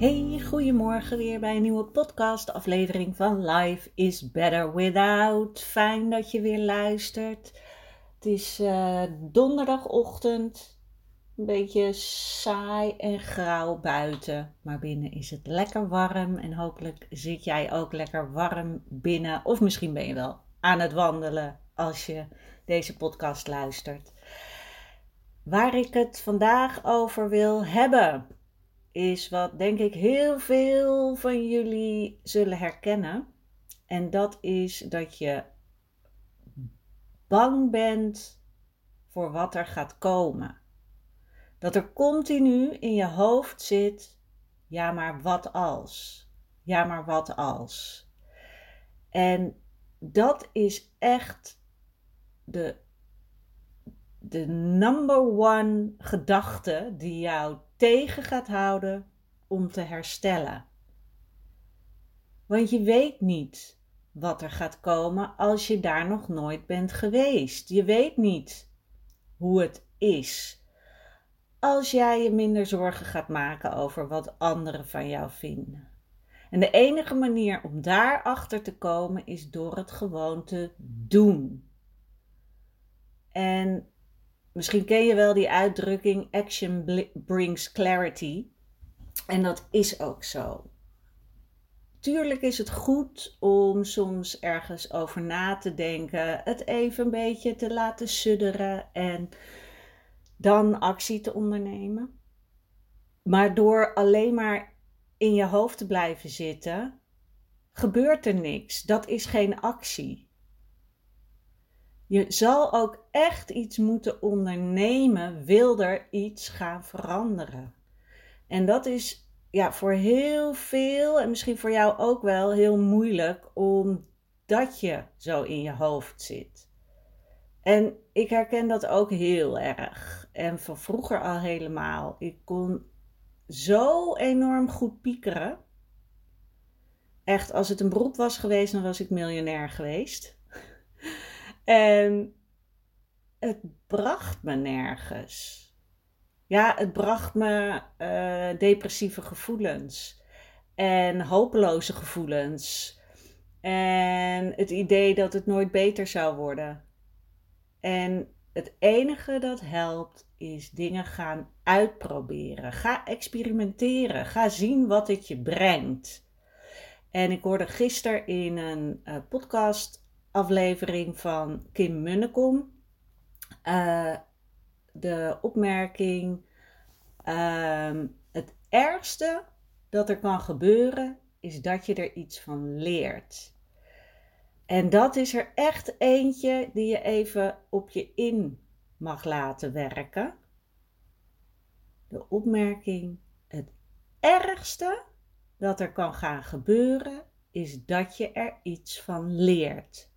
Hey, goedemorgen weer bij een nieuwe podcast aflevering van Life is Better Without. Fijn dat je weer luistert. Het is uh, donderdagochtend, een beetje saai en grauw buiten, maar binnen is het lekker warm en hopelijk zit jij ook lekker warm binnen of misschien ben je wel aan het wandelen als je deze podcast luistert. Waar ik het vandaag over wil hebben is wat denk ik heel veel van jullie zullen herkennen. En dat is dat je bang bent voor wat er gaat komen. Dat er continu in je hoofd zit, ja maar wat als? Ja maar wat als? En dat is echt de, de number one gedachte die jou tegen gaat houden om te herstellen. Want je weet niet wat er gaat komen als je daar nog nooit bent geweest. Je weet niet hoe het is. Als jij je minder zorgen gaat maken over wat anderen van jou vinden. En de enige manier om daarachter te komen is door het gewoon te doen. En Misschien ken je wel die uitdrukking action brings clarity. En dat is ook zo. Tuurlijk is het goed om soms ergens over na te denken, het even een beetje te laten sudderen en dan actie te ondernemen. Maar door alleen maar in je hoofd te blijven zitten, gebeurt er niks. Dat is geen actie. Je zal ook echt iets moeten ondernemen, wil er iets gaan veranderen. En dat is ja, voor heel veel, en misschien voor jou ook wel, heel moeilijk, omdat je zo in je hoofd zit. En ik herken dat ook heel erg. En van vroeger al helemaal. Ik kon zo enorm goed piekeren. Echt, als het een beroep was geweest, dan was ik miljonair geweest. En het bracht me nergens. Ja, het bracht me uh, depressieve gevoelens en hopeloze gevoelens. En het idee dat het nooit beter zou worden. En het enige dat helpt is dingen gaan uitproberen. Ga experimenteren. Ga zien wat het je brengt. En ik hoorde gisteren in een uh, podcast aflevering van Kim Munnekom. Uh, de opmerking: uh, Het ergste dat er kan gebeuren is dat je er iets van leert. En dat is er echt eentje die je even op je in mag laten werken. De opmerking: Het ergste dat er kan gaan gebeuren is dat je er iets van leert.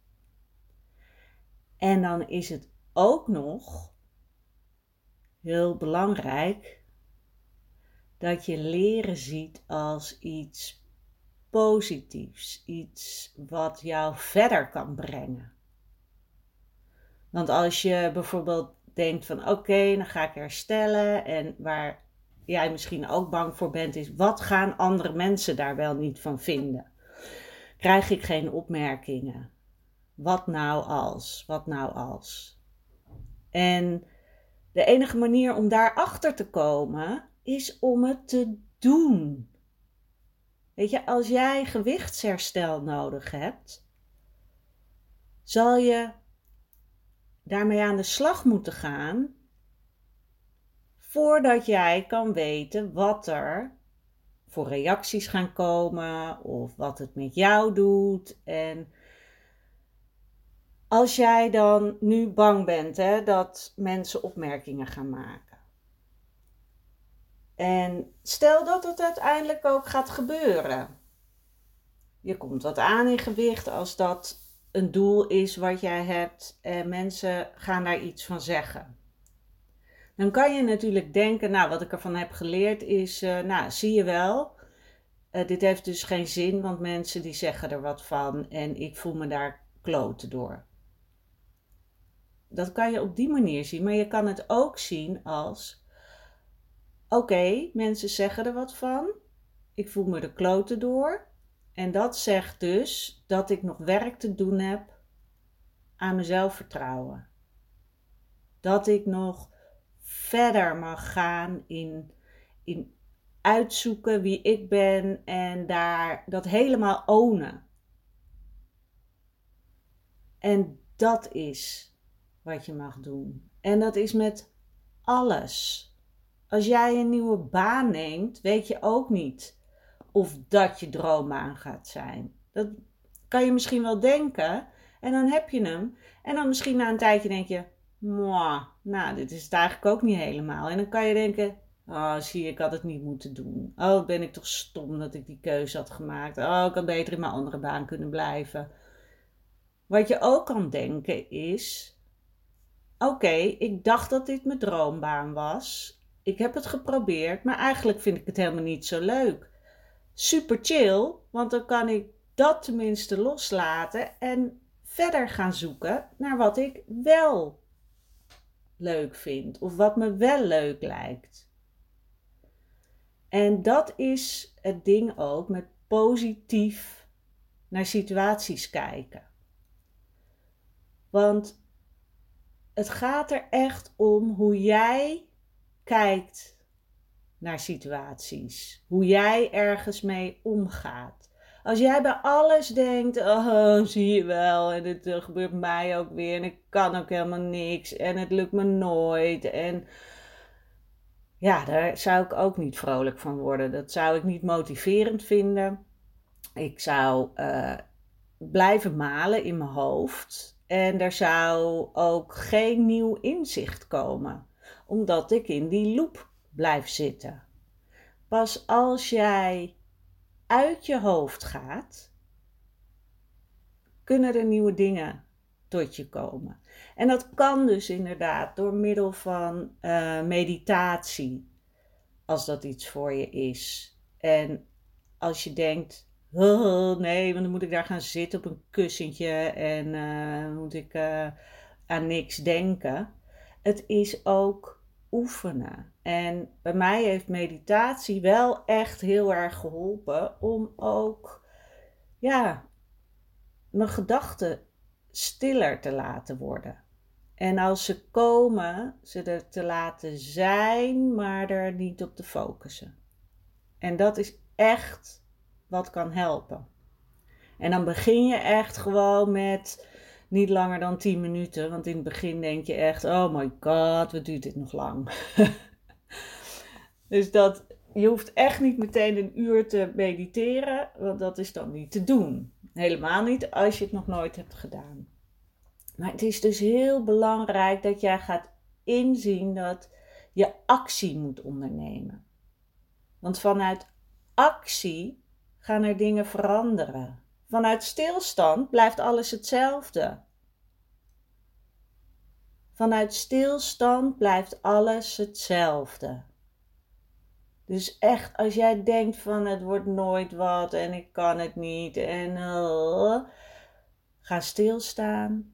En dan is het ook nog heel belangrijk dat je leren ziet als iets positiefs, iets wat jou verder kan brengen. Want als je bijvoorbeeld denkt van oké, dan ga ik herstellen en waar jij misschien ook bang voor bent is wat gaan andere mensen daar wel niet van vinden? Krijg ik geen opmerkingen? Wat nou als? Wat nou als? En de enige manier om daarachter te komen is om het te doen. Weet je, als jij gewichtsherstel nodig hebt, zal je daarmee aan de slag moeten gaan voordat jij kan weten wat er voor reacties gaan komen of wat het met jou doet. En als jij dan nu bang bent hè, dat mensen opmerkingen gaan maken. En stel dat het uiteindelijk ook gaat gebeuren. Je komt wat aan in gewicht als dat een doel is wat jij hebt en mensen gaan daar iets van zeggen. Dan kan je natuurlijk denken, nou wat ik ervan heb geleerd is, uh, nou zie je wel, uh, dit heeft dus geen zin, want mensen die zeggen er wat van en ik voel me daar kloten door. Dat kan je op die manier zien, maar je kan het ook zien als, oké, mensen zeggen er wat van, ik voel me er kloten door. En dat zegt dus dat ik nog werk te doen heb aan mijn zelfvertrouwen. Dat ik nog verder mag gaan in, in uitzoeken wie ik ben en daar dat helemaal ownen. En dat is wat je mag doen. En dat is met alles. Als jij een nieuwe baan neemt, weet je ook niet of dat je droombaan gaat zijn. Dat kan je misschien wel denken. En dan heb je hem. En dan misschien na een tijdje denk je, nou, dit is het eigenlijk ook niet helemaal. En dan kan je denken, oh, zie ik had het niet moeten doen. Oh, ben ik toch stom dat ik die keuze had gemaakt. Oh, ik had beter in mijn andere baan kunnen blijven. Wat je ook kan denken is, oké, ik dacht dat dit mijn droombaan was. Ik heb het geprobeerd, maar eigenlijk vind ik het helemaal niet zo leuk. Super chill, want dan kan ik dat tenminste loslaten en verder gaan zoeken naar wat ik wel leuk vind of wat me wel leuk lijkt. En dat is het ding ook met positief naar situaties kijken. Want het gaat er echt om hoe jij kijkt naar situaties, hoe jij ergens mee omgaat. Als jij bij alles denkt, oh, zie je wel, en het uh, gebeurt mij ook weer, en ik kan ook helemaal niks, en het lukt me nooit, en ja, daar zou ik ook niet vrolijk van worden. Dat zou ik niet motiverend vinden. Ik zou uh, blijven malen in mijn hoofd, en er zou ook geen nieuw inzicht komen, omdat ik in die loop blijf zitten. Pas als jij uit je hoofd gaat, kunnen er nieuwe dingen tot je komen. En dat kan dus inderdaad door middel van uh, meditatie, als dat iets voor je is. En als je denkt, nee, want dan moet ik daar gaan zitten op een kussentje en uh, moet ik uh, aan niks denken. Het is ook oefenen. En bij mij heeft meditatie wel echt heel erg geholpen om ook, ja, mijn gedachten stiller te laten worden. En als ze komen, ze er te laten zijn, maar er niet op te focussen. En dat is echt wat kan helpen. En dan begin je echt gewoon met niet langer dan 10 minuten. Want in het begin denk je echt: oh my god, wat duurt dit nog lang? dus dat, je hoeft echt niet meteen een uur te mediteren, want dat is dan niet te doen. Helemaal niet als je het nog nooit hebt gedaan. Maar het is dus heel belangrijk dat jij gaat inzien dat je actie moet ondernemen. Want vanuit actie gaan er dingen veranderen. Vanuit stilstand blijft alles hetzelfde. Vanuit stilstand blijft alles hetzelfde. Dus echt, als jij denkt van het wordt nooit wat en ik kan het niet en uh, ga stilstaan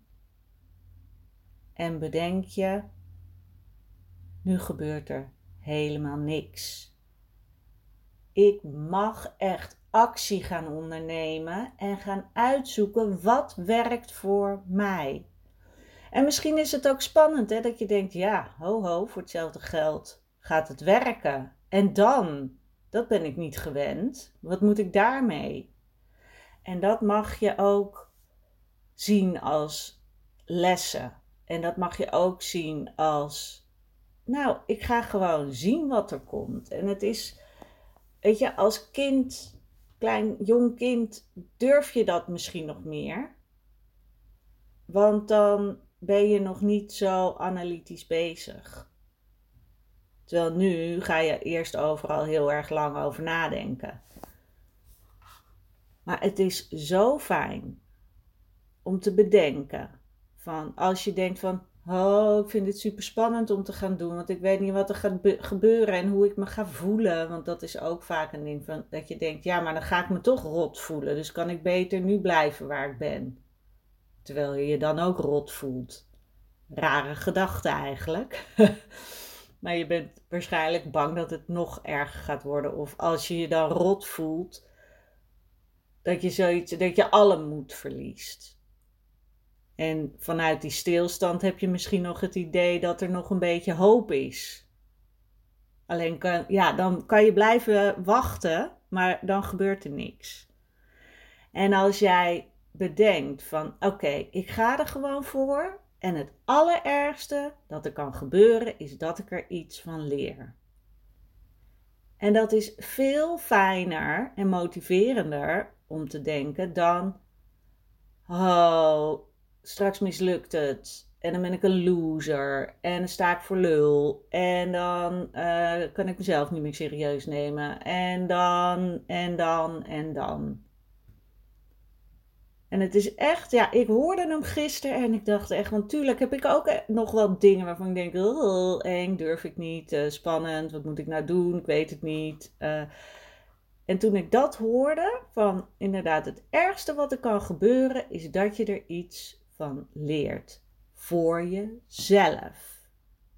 en bedenk je, nu gebeurt er helemaal niks. Ik mag echt actie gaan ondernemen en gaan uitzoeken wat werkt voor mij. En misschien is het ook spannend hè, dat je denkt, ja, ho ho, voor hetzelfde geld gaat het werken. En dan, dat ben ik niet gewend. Wat moet ik daarmee? En dat mag je ook zien als lessen. En dat mag je ook zien als, nou, ik ga gewoon zien wat er komt. En het is, weet je, als kind, klein jong kind, durf je dat misschien nog meer. Want dan ben je nog niet zo analytisch bezig. Terwijl nu ga je eerst overal heel erg lang over nadenken. Maar het is zo fijn om te bedenken. Van als je denkt van, oh, ik vind dit super spannend om te gaan doen, want ik weet niet wat er gaat gebeuren en hoe ik me ga voelen. Want dat is ook vaak een ding van dat je denkt, ja, maar dan ga ik me toch rot voelen. Dus kan ik beter nu blijven waar ik ben. Terwijl je je dan ook rot voelt. Rare gedachte eigenlijk. maar je bent waarschijnlijk bang dat het nog erger gaat worden. Of als je je dan rot voelt, dat je zoiets, dat je alle moed verliest. En vanuit die stilstand heb je misschien nog het idee dat er nog een beetje hoop is. Alleen kan, ja, dan kan je blijven wachten, maar dan gebeurt er niks. En als jij bedenkt van oké, ik ga er gewoon voor en het allerergste dat er kan gebeuren is dat ik er iets van leer. En dat is veel fijner en motiverender om te denken dan oh, straks mislukt het. En dan ben ik een loser. En dan sta ik voor lul. En dan uh, kan ik mezelf niet meer serieus nemen. En dan, en dan, en dan. En het is echt, ja, ik hoorde hem gisteren en ik dacht echt, want tuurlijk heb ik ook nog wel dingen waarvan ik denk, eng, durf ik niet, uh, spannend, wat moet ik nou doen, ik weet het niet. En toen ik dat hoorde, van inderdaad, het ergste wat er kan gebeuren, is dat je er iets leert. Voor jezelf.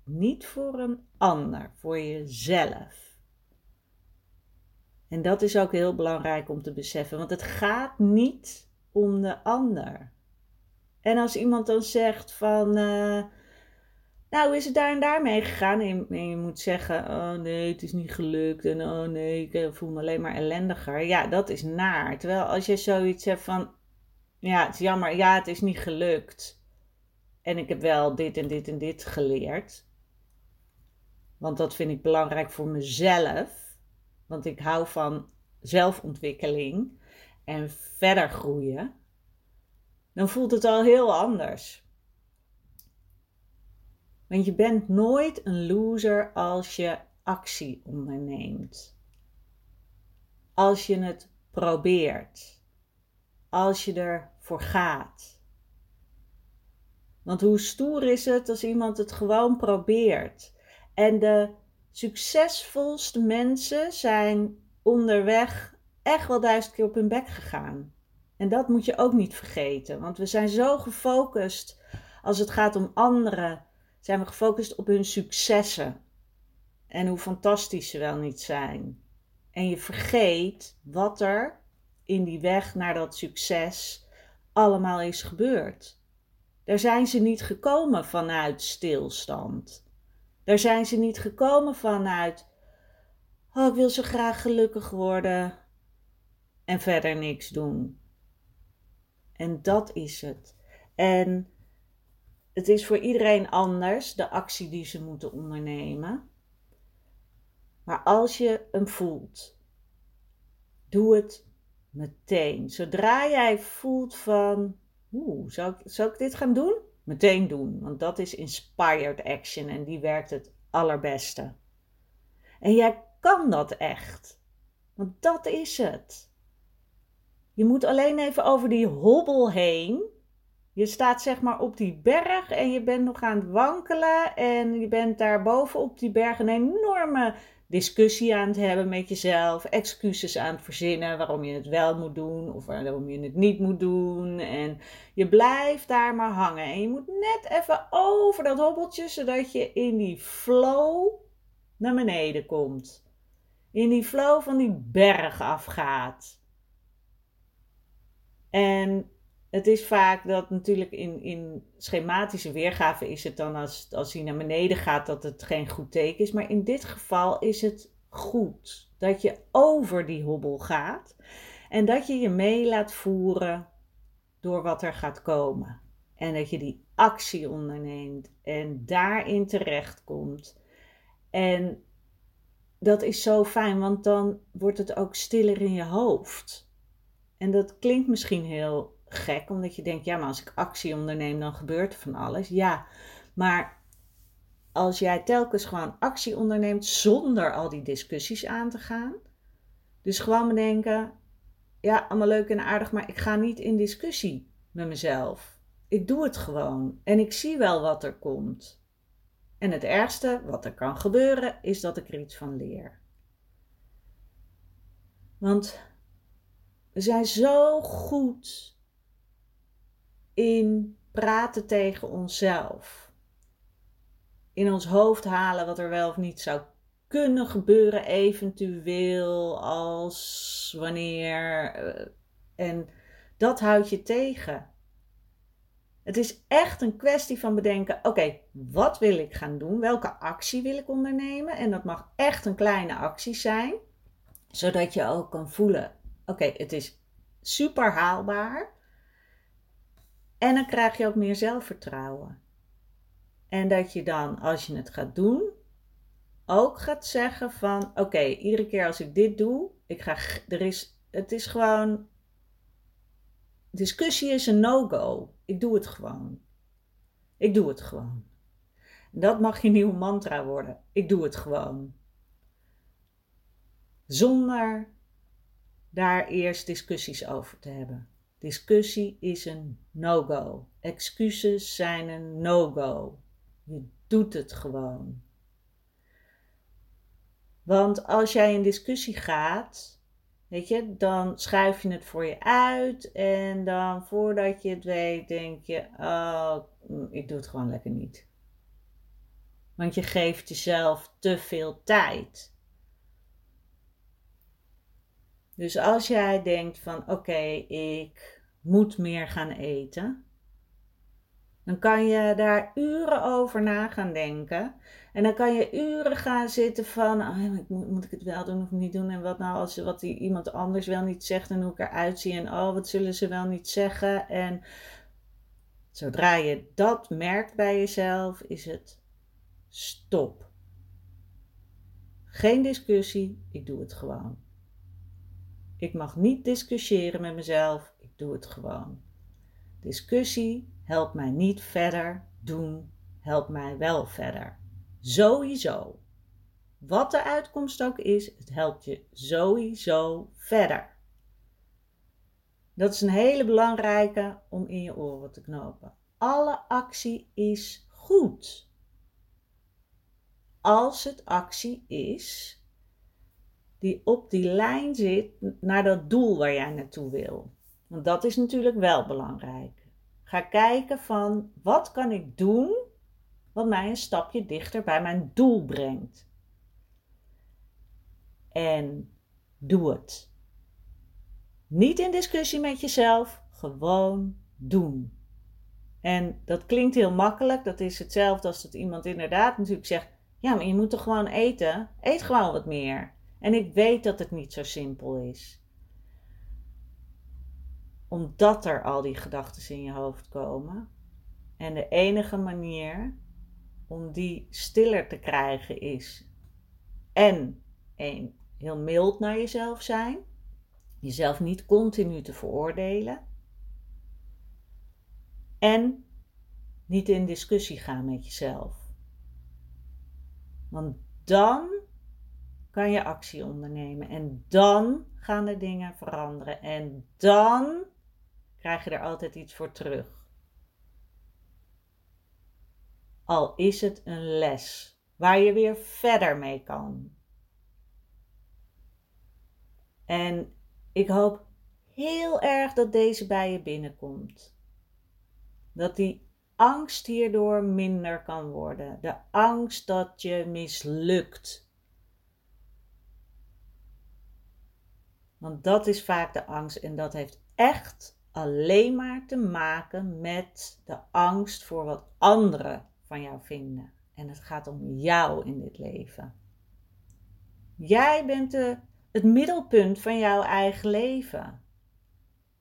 Niet voor een ander, voor jezelf. En dat is ook heel belangrijk om te beseffen, want het gaat niet om de ander. En als iemand dan zegt van, uh, nou is het daar en daar mee gegaan? En je, moet zeggen, oh nee, het is niet gelukt en oh nee, ik eh, voel me alleen maar ellendiger. Ja, dat is naar. Terwijl als je zoiets hebt van, ja, het is jammer. Ja, het is niet gelukt. En ik heb wel dit en dit en dit geleerd. Want dat vind ik belangrijk voor mezelf. Want ik hou van zelfontwikkeling en verder groeien. Dan voelt het al heel anders. Want je bent nooit een loser als je actie onderneemt. Als je het probeert als je ervoor gaat. Want hoe stoer is het als iemand het gewoon probeert? En de succesvolste mensen zijn onderweg echt wel duizend keer op hun bek gegaan. En dat moet je ook niet vergeten, want we zijn zo gefocust als het gaat om anderen, zijn we gefocust op hun successen en hoe fantastisch ze wel niet zijn. En je vergeet wat er in die weg naar dat succes allemaal is gebeurd. Daar zijn ze niet gekomen vanuit stilstand. Daar zijn ze niet gekomen vanuit, oh ik wil zo graag gelukkig worden en verder niks doen. En dat is het. En het is voor iedereen anders, de actie die ze moeten ondernemen. Maar als je hem voelt, doe het meteen. Zodra jij voelt van, oeh, zou ik, zou ik dit gaan doen? Meteen doen, want dat is inspired action en die werkt het allerbeste. En jij kan dat echt, want dat is het. Je moet alleen even over die hobbel heen. Je staat zeg maar op die berg en je bent nog aan het wankelen en je bent daar boven op die berg een enorme discussie aan het hebben met jezelf, excuses aan het verzinnen waarom je het wel moet doen of waarom je het niet moet doen. En je blijft daar maar hangen. En je moet net even over dat hobbeltje, zodat je in die flow naar beneden komt. In die flow van die berg afgaat. En het is vaak dat natuurlijk in, in schematische weergave is het dan als, als hij naar beneden gaat dat het geen goed teken is. Maar in dit geval is het goed dat je over die hobbel gaat en dat je je mee laat voeren door wat er gaat komen. En dat je die actie onderneemt en daarin terechtkomt. En dat is zo fijn, want dan wordt het ook stiller in je hoofd. En dat klinkt misschien heel gek, omdat je denkt, ja, maar als ik actie onderneem, dan gebeurt er van alles. Ja, maar als jij telkens gewoon actie onderneemt zonder al die discussies aan te gaan. Dus gewoon bedenken, ja, allemaal leuk en aardig, maar ik ga niet in discussie met mezelf. Ik doe het gewoon en ik zie wel wat er komt. En het ergste wat er kan gebeuren is dat ik er iets van leer. Want we zijn zo goed in praten tegen onszelf. In ons hoofd halen wat er wel of niet zou kunnen gebeuren, eventueel, als wanneer. Eh, en dat houdt je tegen. Het is echt een kwestie van bedenken: oké, wat wil ik gaan doen? Welke actie wil ik ondernemen? En dat mag echt een kleine actie zijn, zodat je ook kan voelen: oké, het is super haalbaar. En dan krijg je ook meer zelfvertrouwen. En dat je dan, als je het gaat doen, ook gaat zeggen van oké, iedere keer als ik dit doe, ik ga, er is, het is gewoon, discussie is een no-go. Ik doe het gewoon. Ik doe het gewoon. Dat mag je nieuwe mantra worden. Ik doe het gewoon. Zonder daar eerst discussies over te hebben. Discussie is een no-go. Excuses zijn een no-go. Je doet het gewoon. Want als jij in discussie gaat, weet je, dan schuif je het voor je uit. En dan voordat je het weet, denk je: Oh, ik doe het gewoon lekker niet. Want je geeft jezelf te veel tijd. Dus als jij denkt van oké, ik moet meer gaan eten, dan kan je daar uren over na gaan denken. En dan kan je uren gaan zitten van, oh, moet, ik het wel doen of niet doen? En wat nou als wat iemand anders wel niet zegt en hoe ik eruit zie. En oh, wat zullen ze wel niet zeggen? En zodra je dat merkt bij jezelf, is het stop. Geen discussie, ik doe het gewoon. Ik mag niet discussiëren met mezelf, doe het gewoon. Discussie helpt mij niet verder, doen helpt mij wel verder. Sowieso. Wat de uitkomst ook is, het helpt je sowieso verder. Dat is een hele belangrijke om in je oren te knopen. Alle actie is goed. Als het actie is die op die lijn zit naar dat doel waar jij naartoe wil. Want dat is natuurlijk wel belangrijk. Ga kijken van wat kan ik doen wat mij een stapje dichter bij mijn doel brengt. En doe het. Niet in discussie met jezelf, gewoon doen. En dat klinkt heel makkelijk. Dat is hetzelfde als dat iemand inderdaad natuurlijk zegt: Ja, maar je moet toch gewoon eten? Eet gewoon wat meer. En ik weet dat het niet zo simpel is. Omdat er al die gedachten in je hoofd komen. En de enige manier om die stiller te krijgen is en een, heel mild naar jezelf zijn. Jezelf niet continu te veroordelen. En niet in discussie gaan met jezelf. Want dan kan je actie ondernemen. En dan gaan de dingen veranderen. En dan krijg je er altijd iets voor terug. Al is het een les waar je weer verder mee kan. En ik hoop heel erg dat deze bij je binnenkomt. Dat die angst hierdoor minder kan worden. De angst dat je mislukt. Want dat is vaak de angst en dat heeft echt alleen maar te maken met de angst voor wat anderen van jou vinden. En het gaat om jou in dit leven. Jij bent de, het middelpunt van jouw eigen leven.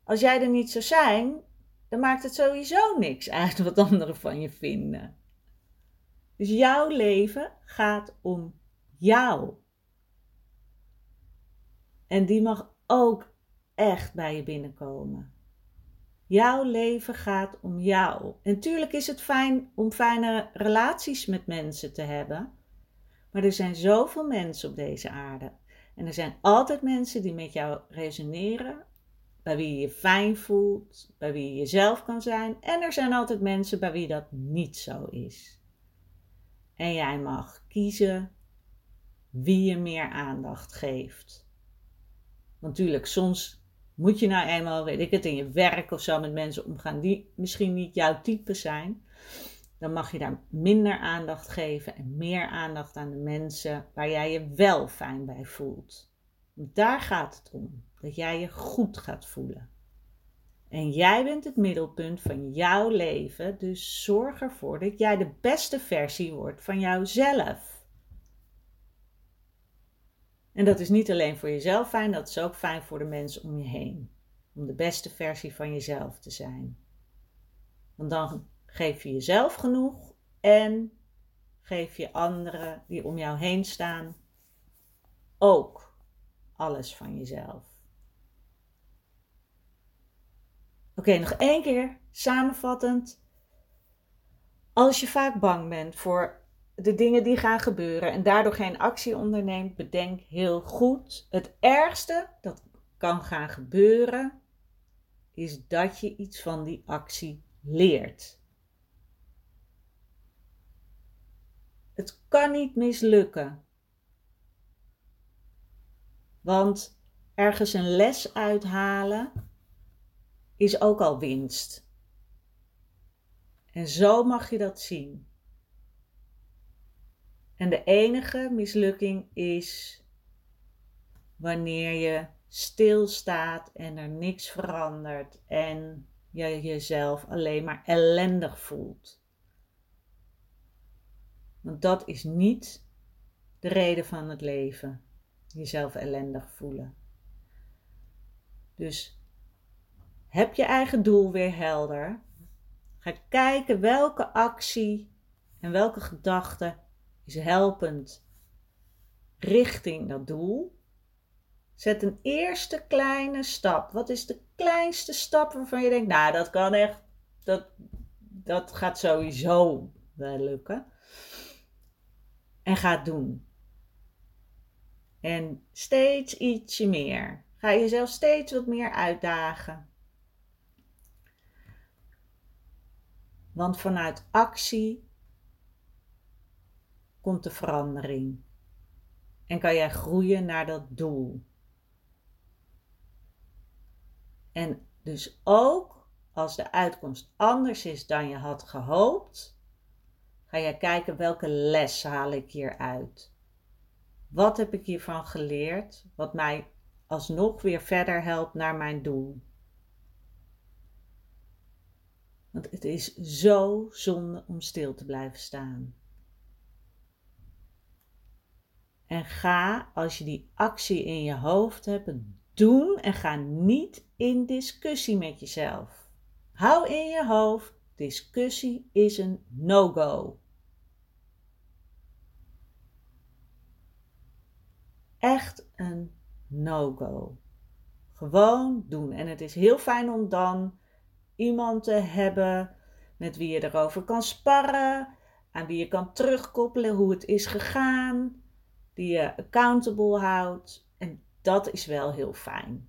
Als jij er niet zou zijn, dan maakt het sowieso niks uit wat anderen van je vinden. Dus jouw leven gaat om jou. En die mag ook echt bij je binnenkomen. Jouw leven gaat om jou. En tuurlijk is het fijn om fijne relaties met mensen te hebben. Maar er zijn zoveel mensen op deze aarde. En er zijn altijd mensen die met jou resoneren, bij wie je je fijn voelt, bij wie je jezelf kan zijn. En er zijn altijd mensen bij wie dat niet zo is. En jij mag kiezen wie je meer aandacht geeft. Natuurlijk, soms moet je nou eenmaal, weet ik het, in je werk of zo met mensen omgaan die misschien niet jouw type zijn. Dan mag je daar minder aandacht geven en meer aandacht aan de mensen waar jij je wel fijn bij voelt. Daar gaat het om, dat jij je goed gaat voelen. En jij bent het middelpunt van jouw leven, dus zorg ervoor dat jij de beste versie wordt van jouzelf. En dat is niet alleen voor jezelf fijn, dat is ook fijn voor de mensen om je heen. Om de beste versie van jezelf te zijn. Want dan geef je jezelf genoeg en geef je anderen die om jou heen staan ook alles van jezelf. Oké, nog één keer samenvattend. Als je vaak bang bent voor de dingen die gaan gebeuren en daardoor geen actie onderneemt, bedenk heel goed: het ergste dat kan gaan gebeuren is dat je iets van die actie leert. Het kan niet mislukken. Want ergens een les uithalen is ook al winst. En zo mag je dat zien. En de enige mislukking is wanneer je stilstaat en er niks verandert en je jezelf alleen maar ellendig voelt. Want dat is niet de reden van het leven, jezelf ellendig voelen. Dus heb je eigen doel weer helder. Ga kijken welke actie en welke gedachte is helpend richting dat doel. Zet een eerste kleine stap. Wat is de kleinste stap waarvan je denkt, nou dat kan echt, dat, dat gaat sowieso wel lukken. En ga het doen. En steeds ietsje meer. Ga jezelf steeds wat meer uitdagen. Want vanuit actie komt de verandering. En kan jij groeien naar dat doel. En dus ook als de uitkomst anders is dan je had gehoopt, ga jij kijken welke les haal ik hieruit. Wat heb ik hiervan geleerd, wat mij alsnog weer verder helpt naar mijn doel? Want het is zo zonde om stil te blijven staan. En ga, als je die actie in je hoofd hebt, doen en ga niet in discussie met jezelf. Hou in je hoofd, discussie is een no-go. Echt een no-go. Gewoon doen. En het is heel fijn om dan iemand te hebben met wie je erover kan sparren, aan wie je kan terugkoppelen hoe het is gegaan, die je accountable houdt. En dat is wel heel fijn.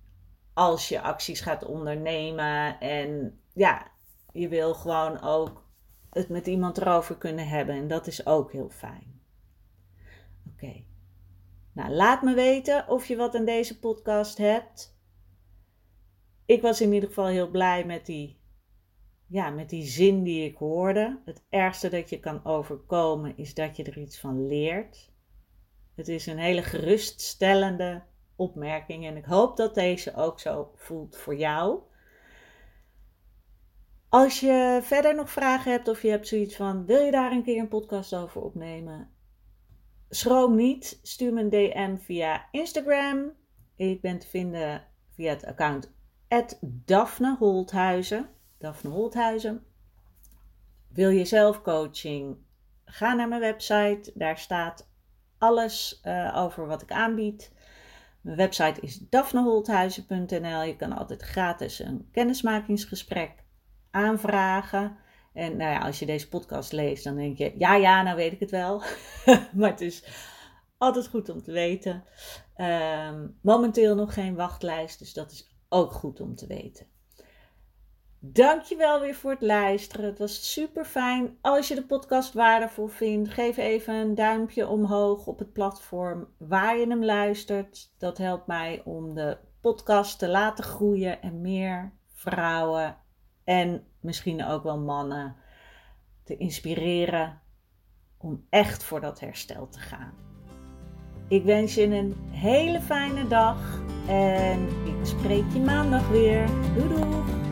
Als je acties gaat ondernemen en ja, je wil gewoon ook het met iemand erover kunnen hebben. En dat is ook heel fijn. Oké. Nou, laat me weten of je wat aan deze podcast hebt. Ik was in ieder geval heel blij met die ja, met die zin die ik hoorde. Het ergste dat je kan overkomen is dat je er iets van leert. Het is een hele geruststellende opmerking en ik hoop dat deze ook zo voelt voor jou. Als je verder nog vragen hebt of je hebt zoiets van: wil je daar een keer een podcast over opnemen? Schroom niet, stuur me een DM via Instagram. Ik ben te vinden via het account Daphne Holthuizen. Daphne Holthuizen. Wil je zelf coaching? Ga naar mijn website. Daar staat alles uh, over wat ik aanbied. Mijn website is daphneholthuizen.nl. Je kan altijd gratis een kennismakingsgesprek aanvragen. En nou ja, als je deze podcast leest, dan denk je, ja, ja, nou weet ik het wel. maar het is altijd goed om te weten. Um, momenteel nog geen wachtlijst, dus dat is ook goed om te weten. Dankjewel weer voor het luisteren. Het was super fijn. Als je de podcast waardevol vindt, geef even een duimpje omhoog op het platform waar je hem luistert. Dat helpt mij om de podcast te laten groeien en meer vrouwen en misschien ook wel mannen te inspireren om echt voor dat herstel te gaan. Ik wens je een hele fijne dag en ik spreek je maandag weer. Doei doei!